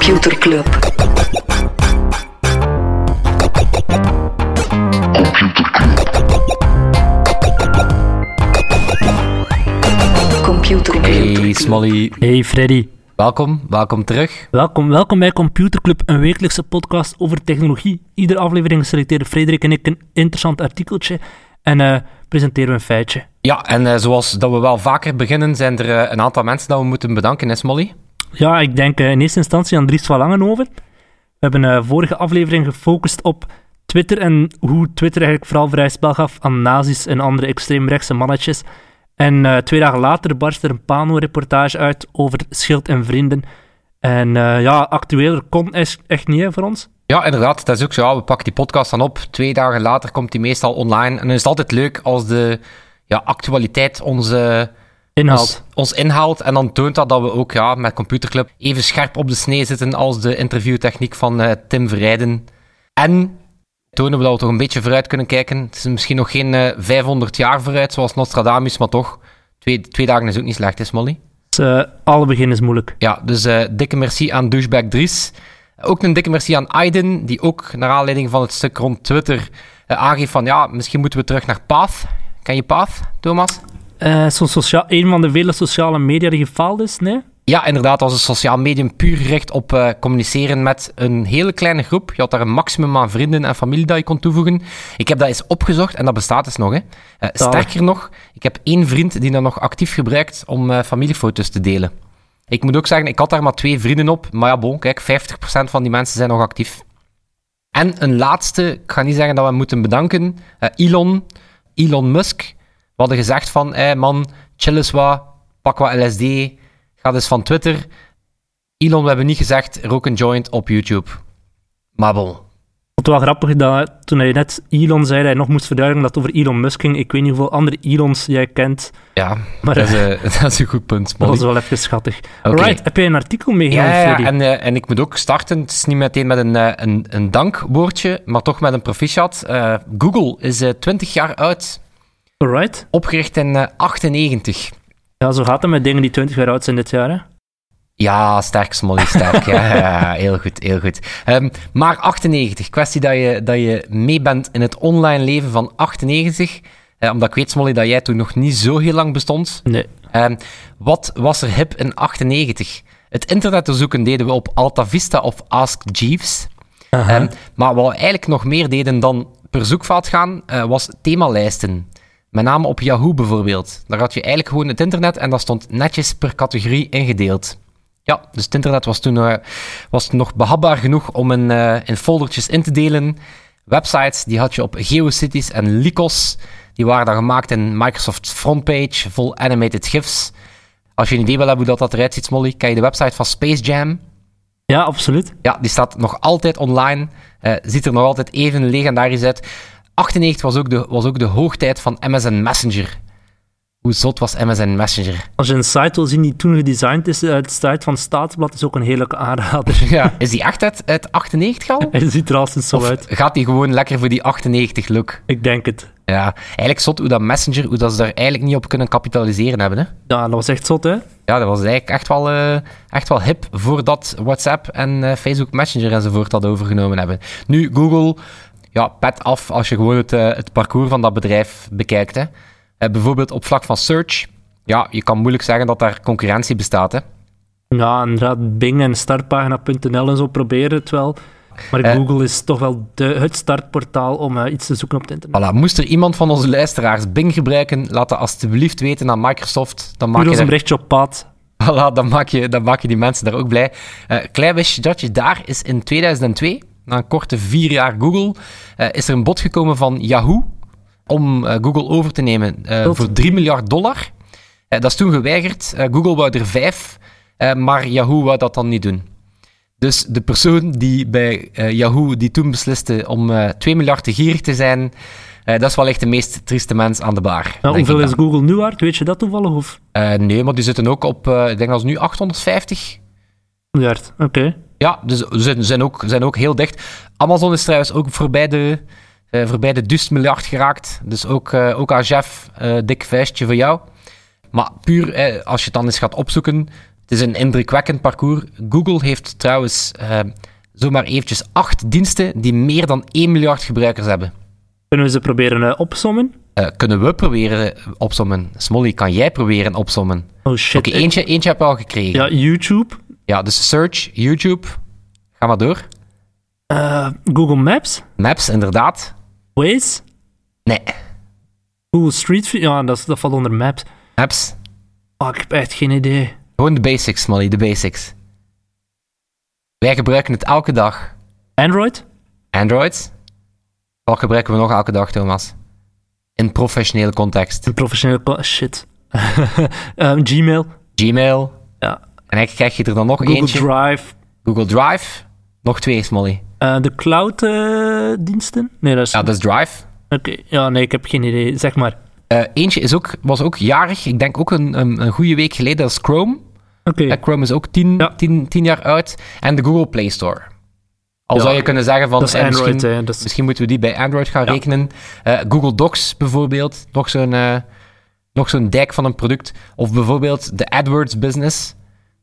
Computer Club. Computer Club. Hey Smolly, Hey Freddy, welkom, welkom terug. welkom, welkom bij Computer Club, een wekelijkse podcast over technologie. Iedere aflevering selecteren Frederik en ik een interessant artikeltje en eh, presenteren we een feitje. Ja, en eh, zoals dat we wel vaker beginnen, zijn er eh, een aantal mensen dat we moeten bedanken, hè Smolly? Ja, ik denk eh, in eerste instantie aan Dries van Langenhoven. We hebben eh vorige aflevering gefocust op Twitter en hoe Twitter eigenlijk vooral vrij spel gaf aan nazi's en andere extreemrechtse mannetjes. En eh, twee dagen later barst er een Pano-reportage uit over Schild en Vrienden. En ja, actueler kon echt, niet voor ons. Ja, inderdaad, dat is ook zo. We pakken die podcast dan op. Twee dagen later komt die meestal online. En dan is het altijd leuk als de ja, actualiteit onze, Inhoud. ons, ons inhaalt. En dan toont dat dat we ook ja, met Computerclub even scherp op de snee zitten als de interviewtechniek van eh, Tim Verrijden. En tonen we dat we toch een beetje vooruit kunnen kijken. Het is misschien nog geen eh, 500 jaar vooruit, zoals Nostradamus, maar toch. Twee, twee dagen is ook niet slecht, is Molly? Dus, eh, alle begin is moeilijk. Ja, dus eh, dikke merci aan Douchebag Dries. Ook een dikke merci aan Aiden, die ook naar aanleiding van het stuk rond Twitter eh, aangeeft van ja, misschien moeten we terug naar Path. Ken je Path, Thomas? Eh, zo'n sociaal, een van de vele sociale media die gefaald is, nee? Ja, inderdaad, als een sociaal medium puur gericht op eh, communiceren met een hele kleine groep. Je had daar een maximum aan vrienden en familie dat je kon toevoegen. Ik heb dat eens opgezocht en dat bestaat dus nog. Hè. Eh, sterker nog, ik heb één vriend die dat nog actief gebruikt om eh, familiefoto's te delen. Ik moet ook zeggen, ik had daar maar twee vrienden op. Maar ja, bon, kijk, 50% van die mensen zijn nog actief. En een laatste, ik ga niet zeggen dat we moeten bedanken. eh, Elon, Elon Musk. We hadden gezegd van, hey man, chill eens wat, pak wat LSD, ga dus van Twitter. Elon, we hebben niet gezegd, rook een joint op YouTube. Bon. Het was wel grappig dat toen hij net Elon zei, dat hij nog moest verduidelijken dat het over Elon Musk ging. Ik weet niet hoeveel andere Elons jij kent, Ja, maar dat, is, eh, eh, dat is een goed punt, dat was wel even schattig. Alright, heb jij een artikel Ja, meegenomen, ja, en, eh, en ik moet ook starten. Het is niet meteen met een, een, een dankwoordje, maar toch met een proficiat. Google is eh 20 jaar oud, Alright. opgericht in eh 98. Ja, zo gaat het met dingen die 20 jaar oud zijn dit jaar, hè? Ja, sterk, Smolly, sterk. ja, heel goed, heel goed. Ehm, maar 98, kwestie dat je, dat je mee bent in het online leven van 98. Eh, omdat ik weet, Smolly, dat jij toen nog niet zo heel lang bestond. Nee. Ehm, wat was er hip in 98? Het internet te zoeken deden we op AltaVista of Ask Jeeves. Ehm, maar wat we eigenlijk nog meer deden dan per zoekveld gaan, eh, was themalijsten. Met name op Yahoo bijvoorbeeld. Daar had je eigenlijk gewoon het internet en dat stond netjes per categorie ingedeeld. Ja, dus het internet was toen eh, was nog behapbaar genoeg om in, eh, in foldertjes in te delen. Websites, die had je op GeoCities en Lycos. Die waren dan gemaakt in Microsoft Frontpage, vol animated GIFs. Als je een idee wil hebben hoe dat, dat eruit ziet, Smolly, ken je de website van Space Jam? Ja, absoluut. Ja, die staat nog altijd online. Eh, ziet er nog altijd even legendarisch uit. 98 was ook, de, was ook de hoogtijd van MSN Messenger. Hoe zot was MSN Messenger? Als je een site wil zien die toen gedesigned is, uit de site van Staatsblad, is ook een heerlijke aanrader. Ja. Is die echt uit, uit 98 al? Hij ziet er altijd zo Of uit. gaat die gewoon lekker voor die 98 look? Ik denk het. Ja, eigenlijk zot hoe dat Messenger, hoe dat ze daar eigenlijk niet op kunnen kapitaliseren hebben. Hè? Ja, dat was echt zot, hè? Ja, dat was eigenlijk echt wel, eh, echt wel hip voordat WhatsApp en eh, Facebook Messenger enzovoort dat overgenomen hebben. Nu, Google, ja, pet af als je gewoon het, eh, het parcours van dat bedrijf bekijkt. Hè. Eh, bijvoorbeeld op vlak van search, ja, je kan moeilijk zeggen dat daar concurrentie bestaat. Hè. Ja, inderdaad, Bing en startpagina.nl en zo proberen het wel. Maar Eh. Google is toch wel de, het startportaal om iets te zoeken op het internet. Voilà, moest er iemand van onze luisteraars Bing gebruiken, laat dat alsjeblieft weten aan Microsoft. Dan maak je ons een er- berichtje op pad. Voilà, dan maak, je, dan maak je die mensen daar ook blij. Eh klein wist dat je daar is in 2002, na een korte vier jaar Google, eh, is er een bod gekomen van Yahoo om eh, Google over te nemen eh, voor 3 miljard dollar. Dat is toen geweigerd. Google wou er vijf, eh, maar Yahoo wou dat dan niet doen. Dus de persoon die bij Yahoo die toen besliste om eh 2 miljard te gierig te zijn, dat is wel echt de meest trieste mens aan de bar. Nou, hoeveel is. Google nu waard? Weet je dat toevallig? Of nee, maar die zitten ook op, ik denk dat ze nu 850 miljard? Oké. Ja, dus ze zijn, zijn, ook, zijn ook heel dicht. Amazon is trouwens ook voorbij de, eh voorbij de 1000 miljard geraakt. Dus ook, eh, ook aan Jeff, eh dik vuistje voor jou. Maar puur, eh, als je het dan eens gaat opzoeken, Het is een indrukwekkend parcours. Google heeft trouwens uh, zomaar eventjes acht diensten die meer dan 1 miljard gebruikers hebben. Kunnen we ze proberen uh, opsommen? Uh, kunnen we proberen opsommen? Smolly, kan jij proberen opsommen? Oh shit. Oké, okay, eentje, eentje heb je al gekregen. Ja, YouTube. Ja, dus search, YouTube. Ga maar door. Google Maps. Maps, inderdaad. Waze. Nee. Google Street View. Ja, dat, dat valt onder Maps. Maps. Oh, ik heb echt geen idee. Gewoon de basics, Molly, de basics. Wij gebruiken het elke dag. Android? Android. Wat gebruiken we nog elke dag, Thomas? In professionele context. In professionele context? Shit. um, Gmail? Gmail. Ja. En eigenlijk krijg je er dan nog Google eentje. Drive. Google Drive. Nog twee, Smolly. Uh, de cloud-diensten? nee, dat is... Ja, dat is Drive. Oké, okay. ja, nee, ik heb geen idee. Zeg maar. Uh, eentje is ook, was ook jarig, ik denk ook een, een, een goede week geleden, dat is Chrome. Oké. Okay. Uh, Chrome is ook tien, ja. tien, tien jaar oud. En de Google Play Store. Al Ja, zou je kunnen zeggen van, dat is eh, Android, misschien, hè, dat is- misschien moeten we die bij Android gaan Ja. rekenen. Eh, Google Docs bijvoorbeeld, nog zo'n eh, nog zo'n dijk van een product. Of bijvoorbeeld de AdWords business.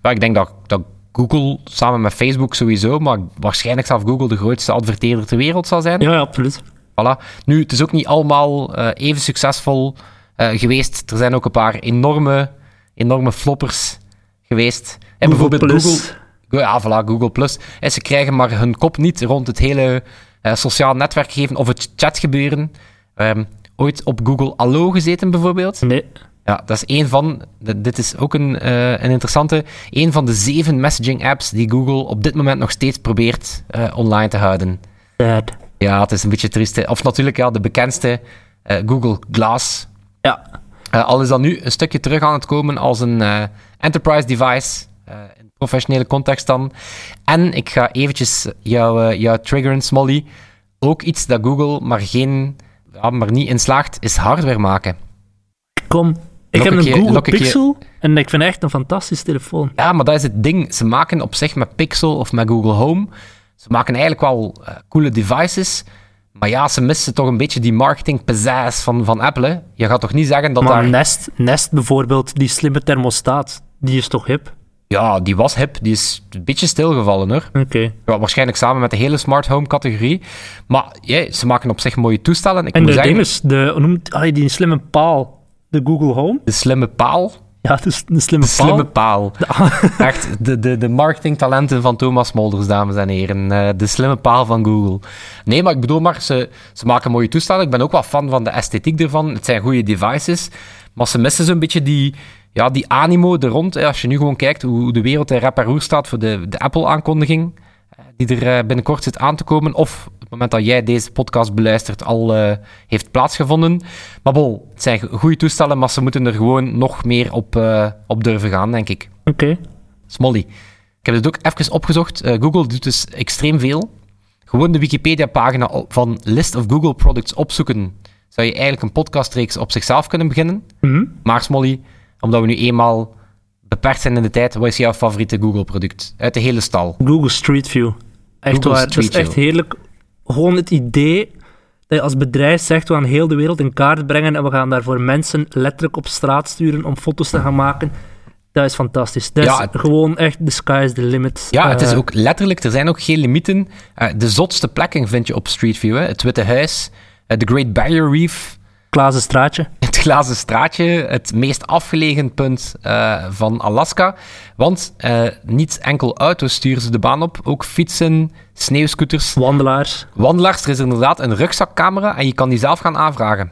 Waar ik denk dat, dat Google samen met Facebook sowieso, maar waarschijnlijk zelf Google de grootste adverteerder ter wereld zal zijn. Ja, ja, absoluut. Voilà. Nu, het is ook niet allemaal eh, even succesvol eh, geweest. Er zijn ook een paar enorme, enorme floppers geweest. En bijvoorbeeld Plus. Google. Ja, voilà, Google Plus. En ze krijgen maar hun kop niet rond het hele eh, sociaal netwerk geven of het chatgebeuren. Ehm, ooit op Google Allo gezeten, bijvoorbeeld. Nee. Ja, dat is één van. Dit is ook een, eh, een interessante. Een van de zeven messaging apps die Google op dit moment nog steeds probeert eh, online te houden. Ja, het is een beetje triest. hè. Of natuurlijk ja, de bekendste eh, Google Glass. Ja. Al is dat nu een stukje terug aan het komen als een enterprise device. in professionele context dan. En ik ga eventjes jou, eh, jou triggeren, Smolly. Ook iets dat Google maar, geen, maar niet in slaagt, is hardware maken. Kom. Ik heb een je- Google je- Pixel en ik vind het echt een fantastische telefoon. Ja, maar dat is het ding. Ze maken op zich met Pixel of met Google Home. Ze maken eigenlijk wel eh, coole devices. Maar ja, ze missen toch een beetje die marketing pizzazz van, van Apple. Hè. Je gaat toch niet zeggen dat Maar daar... Nest, Nest bijvoorbeeld, die slimme thermostaat, die is toch hip? Ja, die was hip. Die is een beetje stilgevallen hoor. Oké. Ja, waarschijnlijk samen met de hele smart home categorie. Maar ja, ze maken op zich mooie toestellen. Ik En de zeggen, ding is, de, noemt, allee, die slimme paal, de Google Home. de slimme paal. Ja, de, s- de slimme De paal. slimme paal. Echt, de, de, de marketingtalenten van Thomas Molders, dames en heren. Eh, de slimme paal van Google. Nee, maar ik bedoel maar, ze, ze maken mooie toestellen. Ik ben ook wel fan van de esthetiek ervan. Het zijn goede devices. Maar ze missen zo'n beetje die, ja, die animo er rond. hè. Als je nu gewoon kijkt hoe de wereld in en roer staat voor de, de Apple-aankondiging, eh, die er eh, binnenkort zit aan te komen. Of het moment dat jij deze podcast beluistert, al eh, heeft plaatsgevonden. Maar bol, het zijn goede toestellen, maar ze moeten er gewoon nog meer op, eh, op durven gaan, denk ik. Oké. Smolly. Ik heb het ook even opgezocht. Eh, Google doet dus extreem veel. Gewoon de Wikipedia-pagina van List of Google Products opzoeken, zou je eigenlijk een podcastreeks op zichzelf kunnen beginnen. Mhm. Maar Smolly, omdat we nu eenmaal beperkt zijn in de tijd, wat is jouw favoriete Google-product? Uit de hele stal. Google Street View. Echt Google waar, Street is echt View. heerlijk. Gewoon het idee dat je als bedrijf zegt, we gaan heel de wereld in kaart brengen en we gaan daarvoor mensen letterlijk op straat sturen om foto's te gaan maken. Dat is fantastisch. Dat Ja, is gewoon echt the sky is the limit. Ja, het is Eh, ook letterlijk, er zijn ook geen limieten. Eh, de zotste plekken vind je op Street View. Hè? Het Witte Huis, eh, de Great Barrier Reef, Glazen straatje. het glazen straatje, het meest afgelegen punt eh, van Alaska. Want eh, niet enkel auto's sturen ze de baan op, ook fietsen, sneeuwscooters, Wandelaars. wandelaars. Er is inderdaad een rugzakcamera en je kan die zelf gaan aanvragen.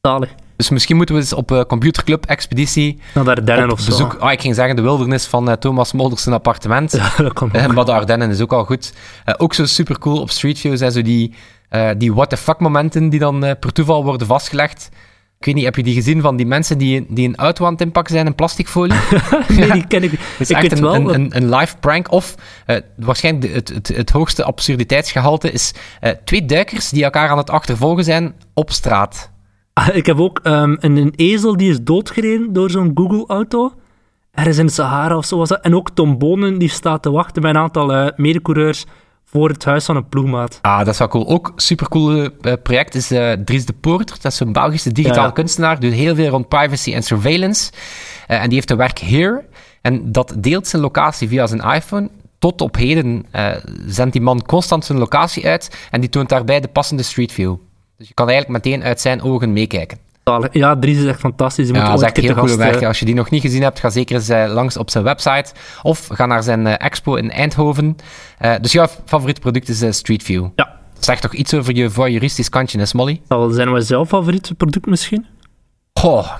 Zalig. Dus misschien moeten we eens op eh, Computerclub Expeditie Naar de Ardennen of zo. bezoek... Ah, ik ging zeggen de wildernis van eh, Thomas Molders zijn appartement. Ja, dat kan Eh, maar de Ardennen is ook al goed. Ook zo super cool op Street View zijn zo die, die what the fuck momenten die dan per toeval worden vastgelegd. Ik weet niet, heb je die gezien van die mensen die, die een aan het inpakken zijn in plasticfolie? Nee, die ken ik. Het is ik echt een, wel. een, een, een live prank. Of eh, waarschijnlijk het, het, het hoogste absurditeitsgehalte is twee duikers die elkaar aan het achtervolgen zijn op straat. Ah, Ik heb ook ehm, een, een ezel die is doodgereden door zo'n Google-auto. Ergens in de Sahara of zo was dat. En ook Tom Bonen die staat te wachten bij een aantal eh medecoureurs voor het huis van een ploegmaat. Ah, dat is wel cool. Ook super cool project is eh, Dries de Poorter. Dat is zo'n Belgische digitale Ja. kunstenaar. Doet heel veel rond privacy en surveillance. Eh, en die heeft een werk Here. En dat deelt zijn locatie via zijn iPhone. Tot op heden uh, zendt die man constant zijn locatie uit en die toont daarbij de passende Street View. Dus je kan eigenlijk meteen uit zijn ogen meekijken. Ja, Dries is echt fantastisch. Je ja, dat is echt heel cool werk. Als je die nog niet gezien hebt, ga zeker eens uh, langs op zijn website. Of ga naar zijn uh, expo in Eindhoven. Uh, dus jouw favoriete product is Street View. Ja. Zeg toch iets over je voyeuristisch kantje, hè, Smolly? Zal zijn we zelf favoriete product misschien? Goh,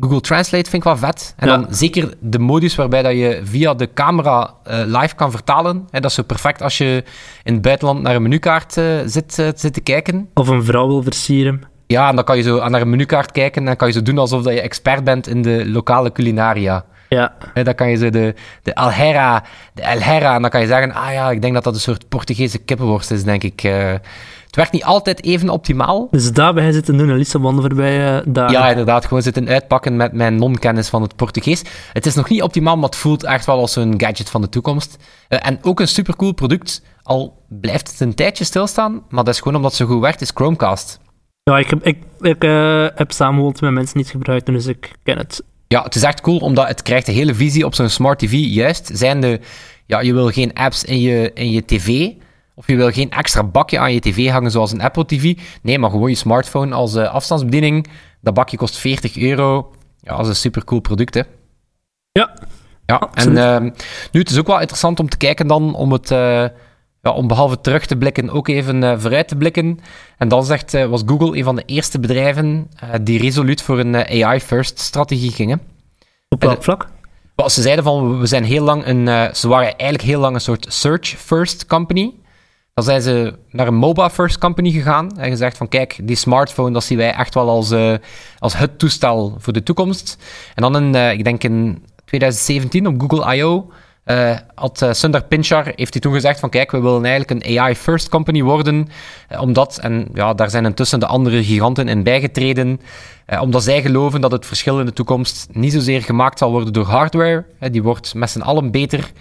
Google Translate vind ik wel vet. En dan zeker de modus waarbij dat je via de camera uh, live kan vertalen. dat is zo perfect als je in het buitenland naar een menukaart uh, zit, uh, zit te kijken. Of een vrouw wil versieren. Ja, en dan kan je zo naar een menukaart kijken en kan je zo doen alsof dat je expert bent in de lokale culinaria. Ja. Dan kan je zo de, de Alhera, de Alhera, en dan kan je zeggen, ah ja, ik denk dat dat een soort Portugese kippenworst is, denk ik. Het werkt niet altijd even optimaal. Dus daarbij zitten doen een Lissabon voorbij uh, daar. Ja, inderdaad. Gewoon zitten uitpakken met mijn non-kennis van het Portugees. Het is nog niet optimaal, maar het voelt echt wel als een gadget van de toekomst. Uh, en ook een supercool product, al blijft het een tijdje stilstaan, maar dat is gewoon omdat het zo goed werkt, is Chromecast. Ja, ik heb, ik, ik uh, heb met mensen niet gebruikt, dus ik ken het. Ja, het is echt cool, omdat het krijgt de hele visie op zo'n smart TV. Juist, zijnde, ja, je wil geen apps in je, in je tv, of je wil geen extra bakje aan je tv hangen zoals een Apple TV. Nee, maar gewoon je smartphone als uh, afstandsbediening. Dat bakje kost 40 euro. Ja, dat is een supercool product, hè. Ja. Ja, en uh, nu, het is ook wel interessant om te kijken dan, om het... Uh, ja, om behalve terug te blikken, ook even uh, vooruit te blikken. En dan zegt, uh, was Google een van de eerste bedrijven uh, die resoluut voor een AI-first strategie gingen. Op welk vlak? Ze zeiden van, we zijn heel lang een... ze waren eigenlijk heel lang een soort search-first company. Dan zijn ze naar een mobile-first company gegaan en gezegd van, kijk, die smartphone, dat zien wij echt wel als, als het toestel voor de toekomst. En dan in, ik denk in 2017 op Google I.O., uh, had uh, Sundar Pinchar heeft hij toen gezegd van kijk, we willen eigenlijk een AI-first company worden, omdat, en ja, daar zijn intussen de andere giganten in bijgetreden, omdat zij geloven dat het verschil in de toekomst niet zozeer gemaakt zal worden door hardware, die wordt met z'n allen beter,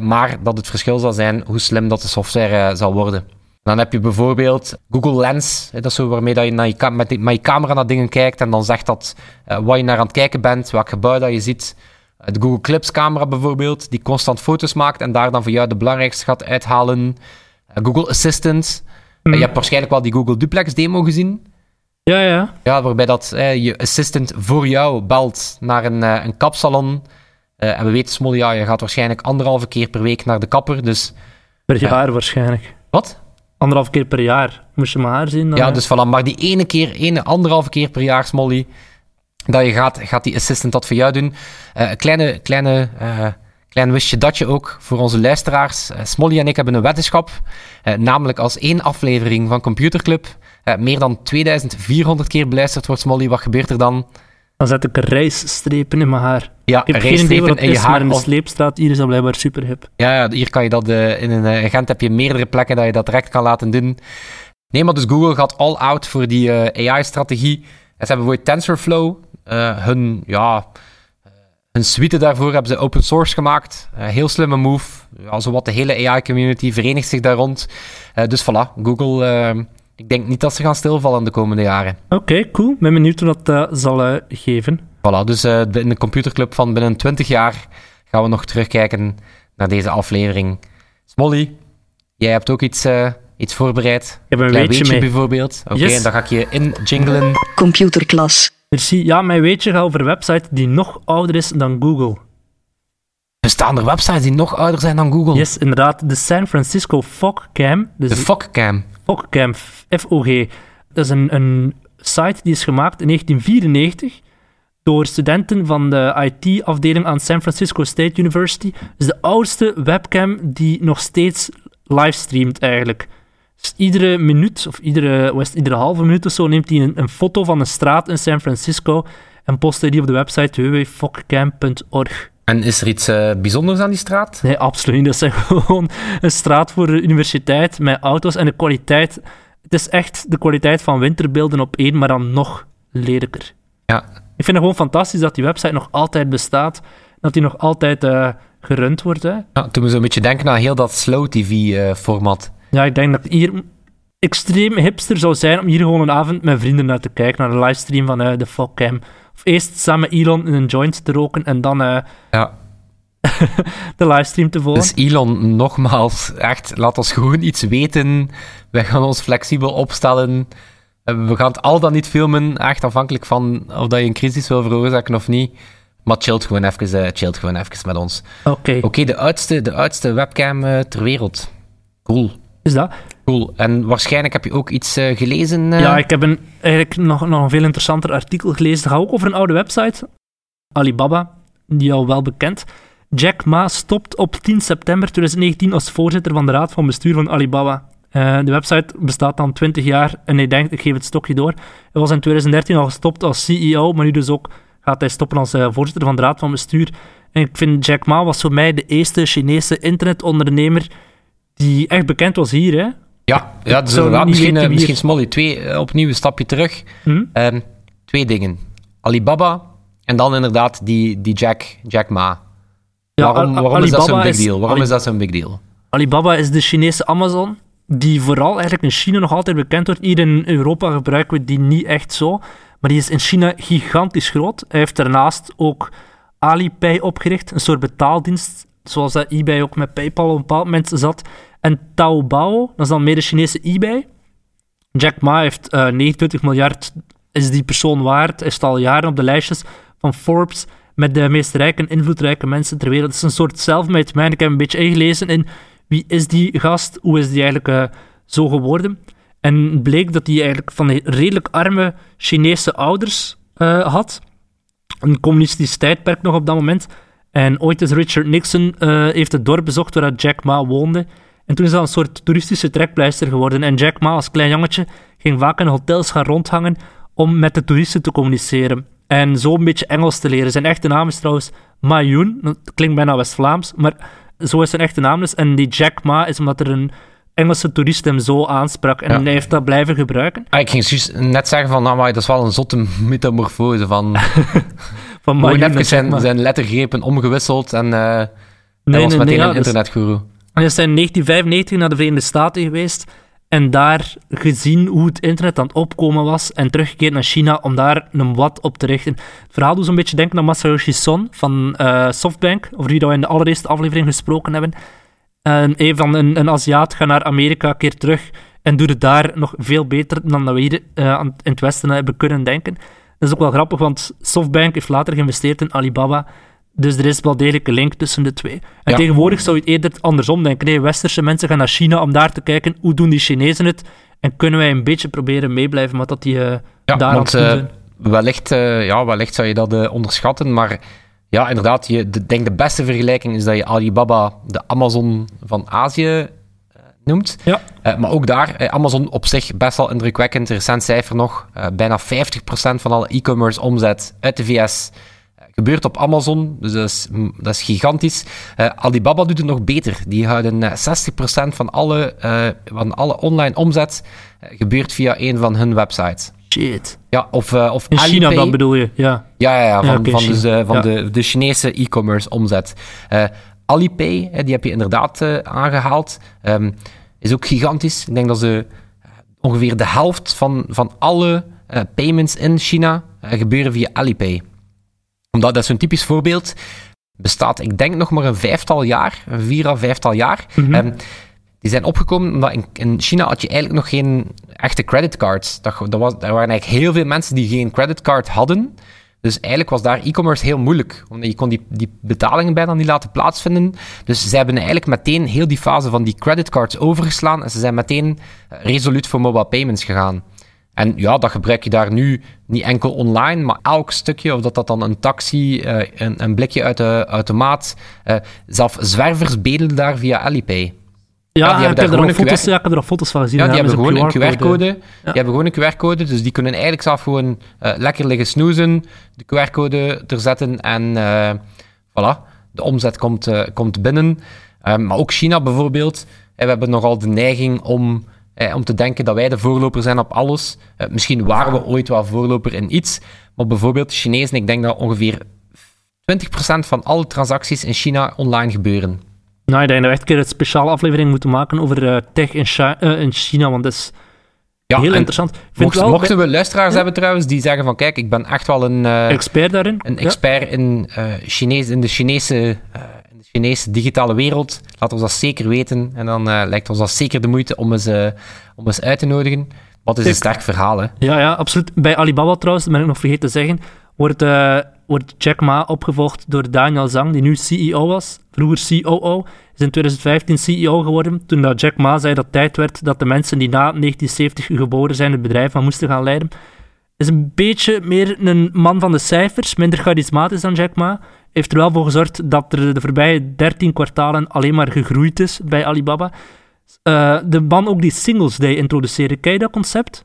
maar dat het verschil zal zijn hoe slim dat de software zal worden. Dan heb je bijvoorbeeld Google Lens, dat is zo waarmee dat je, naar je met, met je camera naar dingen kijkt en dan zegt dat wat je naar aan het kijken bent, welk gebouw dat je ziet, de Google Clips camera bijvoorbeeld, die constant foto's maakt en daar dan voor jou de belangrijkste gaat uithalen. Eh, Google Assistant. Mm. je hebt waarschijnlijk wel die Google Duplex demo gezien. Ja, ja. Ja, waarbij dat uh, je assistant voor jou belt naar een, uh, een kapsalon. En we weten, Smolly, ja, je gaat waarschijnlijk anderhalve keer per week naar de kapper, dus... Per jaar waarschijnlijk. Wat? Anderhalve keer per jaar. Moest je mijn haar zien? Ja, dus voilà. Maar die ene keer, ene, anderhalve keer per jaar, Smolly dat je gaat, gaat die assistant dat voor jou doen. Uh, kleine, kleine, uh, klein wistje datje ook voor onze luisteraars. Uh, Smolly en ik hebben een weddenschap, namelijk als één aflevering van Computerclub meer dan 2400 keer beluisterd wordt, Smolly, wat gebeurt er dan? Dan zet ik reisstrepen in mijn haar. Ja, ik heb geen idee wat in je haar. Maar in de sleepstraat hier is dat blijkbaar super hip. Ja, ja hier kan je dat in een Gent heb je meerdere plekken dat je dat direct kan laten doen. Nee, maar dus Google gaat all out voor die AI-strategie. Ze hebben bijvoorbeeld TensorFlow, uh, hun, ja, hun suite daarvoor hebben ze open source gemaakt. Uh, heel slimme move. Ja, zowat de hele AI-community verenigt zich daar rond. Uh, dus voilà, Google, ik denk niet dat ze gaan stilvallen de komende jaren. Oké, okay, cool. Ben benieuwd wat dat zal geven. Voilà, dus in de computerclub van binnen 20 jaar gaan we nog terugkijken naar deze aflevering. Smolly, jij hebt ook iets, iets voorbereid. Ik heb een weetje, weetje mee. bijvoorbeeld. Oké, okay, en dan ga ik je in jinglen. Computerklas. Merci. Ja, mijn weetje gaat over een website die nog ouder is dan Google. Bestaan er websites die nog ouder zijn dan Google? Yes, inderdaad. De San Francisco FogCam. Dus de FogCam? FogCam, F-O-G. Dat is een, site die is gemaakt in 1994 door studenten van de IT-afdeling aan San Francisco State University. Het is de oudste webcam die nog steeds livestreamt eigenlijk. Dus iedere minuut, of iedere, iedere halve minuut of zo, neemt hij een, een, foto van een straat in San Francisco en post hij die op de website www.fokcamp.org. En is er iets uh, bijzonders aan die straat? Nee, absoluut niet. Dat is gewoon een straat voor de universiteit met auto's en de kwaliteit. Het is echt de kwaliteit van winterbeelden op één, maar dan nog lelijker. Ja. Ik vind het gewoon fantastisch dat die website nog altijd bestaat. Dat die nog altijd uh, gerund wordt. Hè. Ja, toen we zo'n beetje denken aan heel dat slow TV-format. Uh, ja, ik denk dat hier extreem hipster zou zijn om hier gewoon een avond met vrienden naar te kijken, naar een livestream van de Fogcam. Eerst samen Elon in een joint te roken en dan... Uh, ja. de livestream te volgen. Dus Elon, nogmaals, echt, laat ons gewoon iets weten. Wij gaan ons flexibel opstellen. Eh, We gaan het al dan niet filmen, echt afhankelijk van of dat je een crisis wil veroorzaken of niet. Maar chillt gewoon even, eh, chillt gewoon even met ons. Oké, Oké, de, oudste, de oudste webcam eh, ter wereld. Cool, is dat? En waarschijnlijk heb je ook iets eh, gelezen. eh? Ja, ik heb een, eigenlijk nog, nog een veel interessanter artikel gelezen. Het gaat ook over een oude website, Alibaba, die al wel bekend. Jack Ma stopt op 10 september 2019 als voorzitter van de raad van bestuur van Alibaba. Eh, de website bestaat dan 20 jaar en hij denkt, ik geef het stokje door. Hij was in 2013 al gestopt als CEO, maar nu dus ook gaat hij stoppen als voorzitter van de raad van bestuur. En ik vind Jack Ma was voor mij de eerste Chinese internetondernemer die echt bekend was hier. Hè? Ja, ja dus inderdaad, misschien, wie misschien Smolly. Twee, eh, opnieuw een stapje terug. Hm? Ehm, twee dingen. Alibaba en dan inderdaad die, die Jack, Jack Ma. Ja, waarom waarom is dat zo'n big deal? Waarom Ali- is dat zo'n big deal? Alibaba is de Chinese Amazon, die vooral eigenlijk in China nog altijd bekend wordt. Hier in Europa gebruiken we die niet echt zo, maar die is in China gigantisch groot. Hij heeft daarnaast ook Alipay opgericht, een soort betaaldienst, zoals dat eBay ook met PayPal op een bepaald moment zat. En Taobao, dat is dan meer de Chinese eBay. Jack Ma heeft eh 29 miljard, is die persoon waard. Hij staat al jaren op de lijstjes van Forbes met de meest rijke en invloedrijke mensen ter wereld. Het is een soort self-made man. Ik heb een beetje ingelezen in wie is die gast, hoe is die eigenlijk eh, zo geworden. En bleek dat hij eigenlijk van redelijk arme Chinese ouders eh, had. Een communistisch tijdperk nog op dat moment. En ooit is Richard Nixon eh, heeft het dorp bezocht waar Jack Ma woonde. En toen is dat een soort toeristische trekpleister geworden. En Jack Ma als klein jongetje ging vaak in hotels gaan rondhangen om met de toeristen te communiceren. En zo een beetje Engels te leren. Zijn echte naam is trouwens Ma Yun. Dat klinkt bijna West-Vlaams, maar zo is zijn echte naam dus. En die Jack Ma is omdat er een Engelse toerist hem zo aansprak. En Ja. hij heeft dat blijven gebruiken. Ah, ik ging net zeggen van, nou, maar dat is wel een zotte metamorfose van... Van Gewoon even zijn, zijn lettergrepen omgewisseld en hij Nee, was nee, meteen nee, een ja, dus- internetguru. Hij is in 1995 naar de Verenigde Staten geweest en daar gezien hoe het internet aan het opkomen was en teruggekeerd naar China om daar een wat op te richten. Het verhaal doet zo'n beetje denken aan Masayoshi Son van eh, Softbank, over wie we in de allereerste aflevering gesproken hebben. En een van een, een Aziat gaat naar Amerika, keert terug en doet het daar nog veel beter dan dat we hier eh, in het Westen hebben kunnen denken. Dat is ook wel grappig, want Softbank heeft later geïnvesteerd in Alibaba. Dus er is wel degelijk een link tussen de twee. En Ja. tegenwoordig zou je het eerder andersom denken. Nee, westerse mensen gaan naar China om daar te kijken hoe doen die Chinezen het. En kunnen wij een beetje proberen meeblijven met dat die eh, Ja, daar aan het doen eh, zijn. wellicht, eh, ja, wellicht zou je dat onderschatten, maar ja, inderdaad, de, denk de beste vergelijking is dat je Alibaba de Amazon van Azië noemt. Ja. Eh, maar ook daar, eh, Amazon op zich best wel indrukwekkend. Recent cijfer nog, eh, bijna 50% van alle e-commerce omzet uit de VS gebeurt op Amazon. Dus dat is, mm, dat is gigantisch. Eh, Alibaba doet het nog beter. Die houden eh, 60% van alle, eh, van alle online omzet gebeurt via een van hun websites. Shit. Ja, of, eh, of In China Alipay. dan bedoel je, ja. Ja, ja, ja, van, Ja, van, dus, eh, van Ja. de, de Chinese e-commerce omzet. Eh, Alipay, hè, die heb je inderdaad eh, aangehaald, Ehm, is ook gigantisch. Ik denk dat ze eh, ongeveer de helft van, van alle eh, payments in China eh, gebeuren via Alipay. Omdat dat is zo'n typisch voorbeeld. Bestaat, ik denk nog maar een vijftal jaar, een vier à vijftal jaar. Mhm. Ehm, die zijn opgekomen omdat in, in China had je eigenlijk nog geen echte creditcards. Dat, dat was, er waren eigenlijk heel veel mensen die geen creditcard hadden. Dus eigenlijk was daar e-commerce heel moeilijk. Omdat je kon die, die betalingen bijna niet laten plaatsvinden. Dus ze hebben eigenlijk meteen heel die fase van die creditcards overgeslaan. En ze zijn meteen eh, resoluut voor mobile payments gegaan. En ja, dat gebruik je daar nu niet enkel online, maar elk stukje, of dat dat dan een taxi, eh, een, een blikje uit de automaat, eh zelf zwervers bedelen daar via Alipay. Ja, die hebben daar er gewoon een foto's, QR ja, ik heb er al foto's van gezien. Ja, die hebben gewoon een QR-code. Die hebben gewoon een QR-code, dus die kunnen eigenlijk zelf gewoon eh, lekker liggen snoezen, de QR-code er zetten en eh, voilà, de omzet komt, eh, komt binnen. Ehm, maar ook China bijvoorbeeld, we hebben nogal de neiging om, om te denken dat wij de voorloper zijn op alles. Misschien waren we ooit wel voorloper in iets, maar bijvoorbeeld de Chinezen, ik denk dat ongeveer 20% van alle transacties in China online gebeuren. Nou, ik denk dat we echt een keer een speciale aflevering moeten maken over eh, tech in, eh, in China, want dat is Ja, heel interessant. Mocht- wel mochten we luisteraars hebben trouwens, die zeggen van kijk, ik ben echt wel een... eh, expert daarin. een Ja. expert in, Chinees, in, de Chinese, in Chinese digitale wereld. Laat ons dat zeker weten. En dan lijkt ons dat zeker de moeite om eens, om eens uit te nodigen. Wat is een sterk verhaal, hè? Ja, ja, absoluut. Bij Alibaba trouwens, dat ben ik nog vergeten te zeggen, wordt, wordt Jack Ma opgevolgd door Daniel Zhang, die nu CEO was. Vroeger COO. Is in 2015 CEO geworden. Toen dat Jack Ma zei dat tijd werd dat de mensen die na 1970 geboren zijn het bedrijf van moesten gaan leiden. Is een beetje meer een man van de cijfers, minder charismatisch dan Jack Ma heeft er wel voor gezorgd dat er de voorbije 13 kwartalen alleen maar gegroeid is bij Alibaba. Uh, de man ook die Singles Day introduceerde. Ken je dat concept?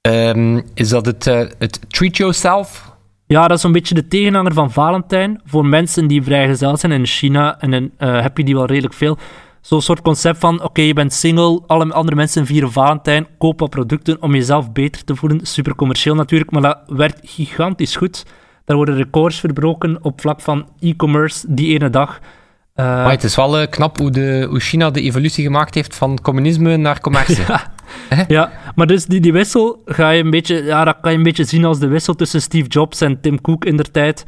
Um, is dat het, uh, het treat yourself? Ja, dat is een beetje de tegenhanger van Valentijn. Voor mensen die vrijgezel zijn in China, en in, uh, heb je die wel redelijk veel. Zo'n soort concept van, oké, je bent single, alle andere mensen vieren Valentijn, koop wat producten om jezelf beter te voelen. Super commercieel natuurlijk, maar dat werkt gigantisch goed. Daar worden records verbroken op vlak van e-commerce die ene dag. Uh, maar het is wel uh, knap hoe, de, hoe China de evolutie gemaakt heeft van communisme naar commercie. ja, ja, maar dus die, die wissel ga je een beetje, ja, dat kan je een beetje zien als de wissel tussen Steve Jobs en Tim Cook in der tijd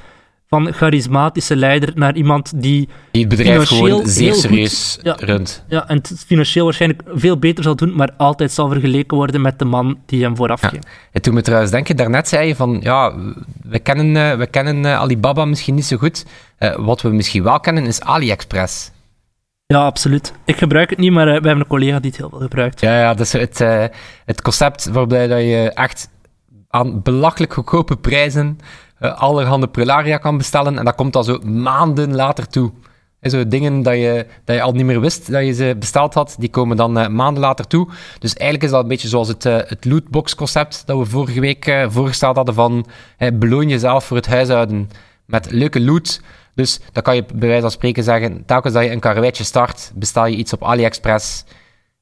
van charismatische leider naar iemand die, die het bedrijf gewoon zeer serieus ja, runt. Ja, en het financieel waarschijnlijk veel beter zal doen, maar altijd zal vergeleken worden met de man die hem vooraf ging. Ja. Het doet me trouwens denken, daarnet zei je van, ja, we kennen, uh, we kennen uh, Alibaba misschien niet zo goed. Uh, wat we misschien wel kennen is AliExpress. Ja, absoluut. Ik gebruik het niet, maar we hebben een collega die het heel veel gebruikt. Ja, ja is het, het concept waarbij dat je echt aan belachelijk goedkope prijzen uh, allerhande prularia kan bestellen. En dat komt dan zo maanden later toe. En zo dingen dat je, dat je al niet meer wist dat je ze besteld had, die komen dan maanden later toe. Dus eigenlijk is dat een beetje zoals het, uh, het lootbox-concept dat we vorige week voorgesteld hadden van beloon jezelf voor het huishouden met leuke loot. Dus dan kan je bij wijze van spreken zeggen, telkens dat je een karweitje start, bestel je iets op AliExpress.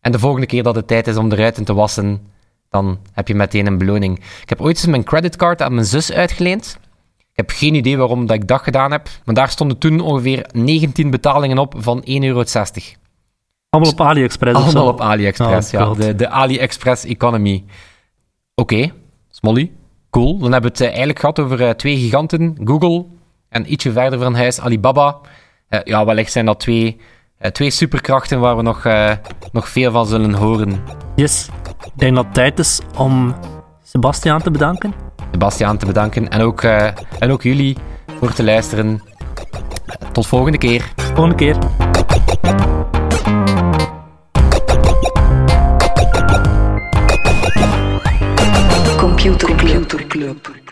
En de volgende keer dat het tijd is om de ruiten te wassen, dan heb je meteen een beloning. Ik heb ooit eens mijn creditcard aan mijn zus uitgeleend. Ik heb geen idee waarom dat ik dat gedaan heb, maar daar stonden toen ongeveer 19 betalingen op van 1,60 euro. Allemaal op AliExpress Allemaal op AliExpress, oh, ja. De, de AliExpress economy. Oké, Smolly, cool. Dan hebben we het eh, eigenlijk gehad over uh, twee giganten, Google en ietsje verder van huis Alibaba. Uh, ja, wellicht zijn dat twee, uh, twee superkrachten waar we nog, nog veel van zullen horen. Yes, ik denk dat het tijd is om Sebastiaan te bedanken. Sebastiaan te bedanken en ook, uh, en ook jullie voor te luisteren. Tot volgende keer. Volgende keer. Computer Club. Computer Club.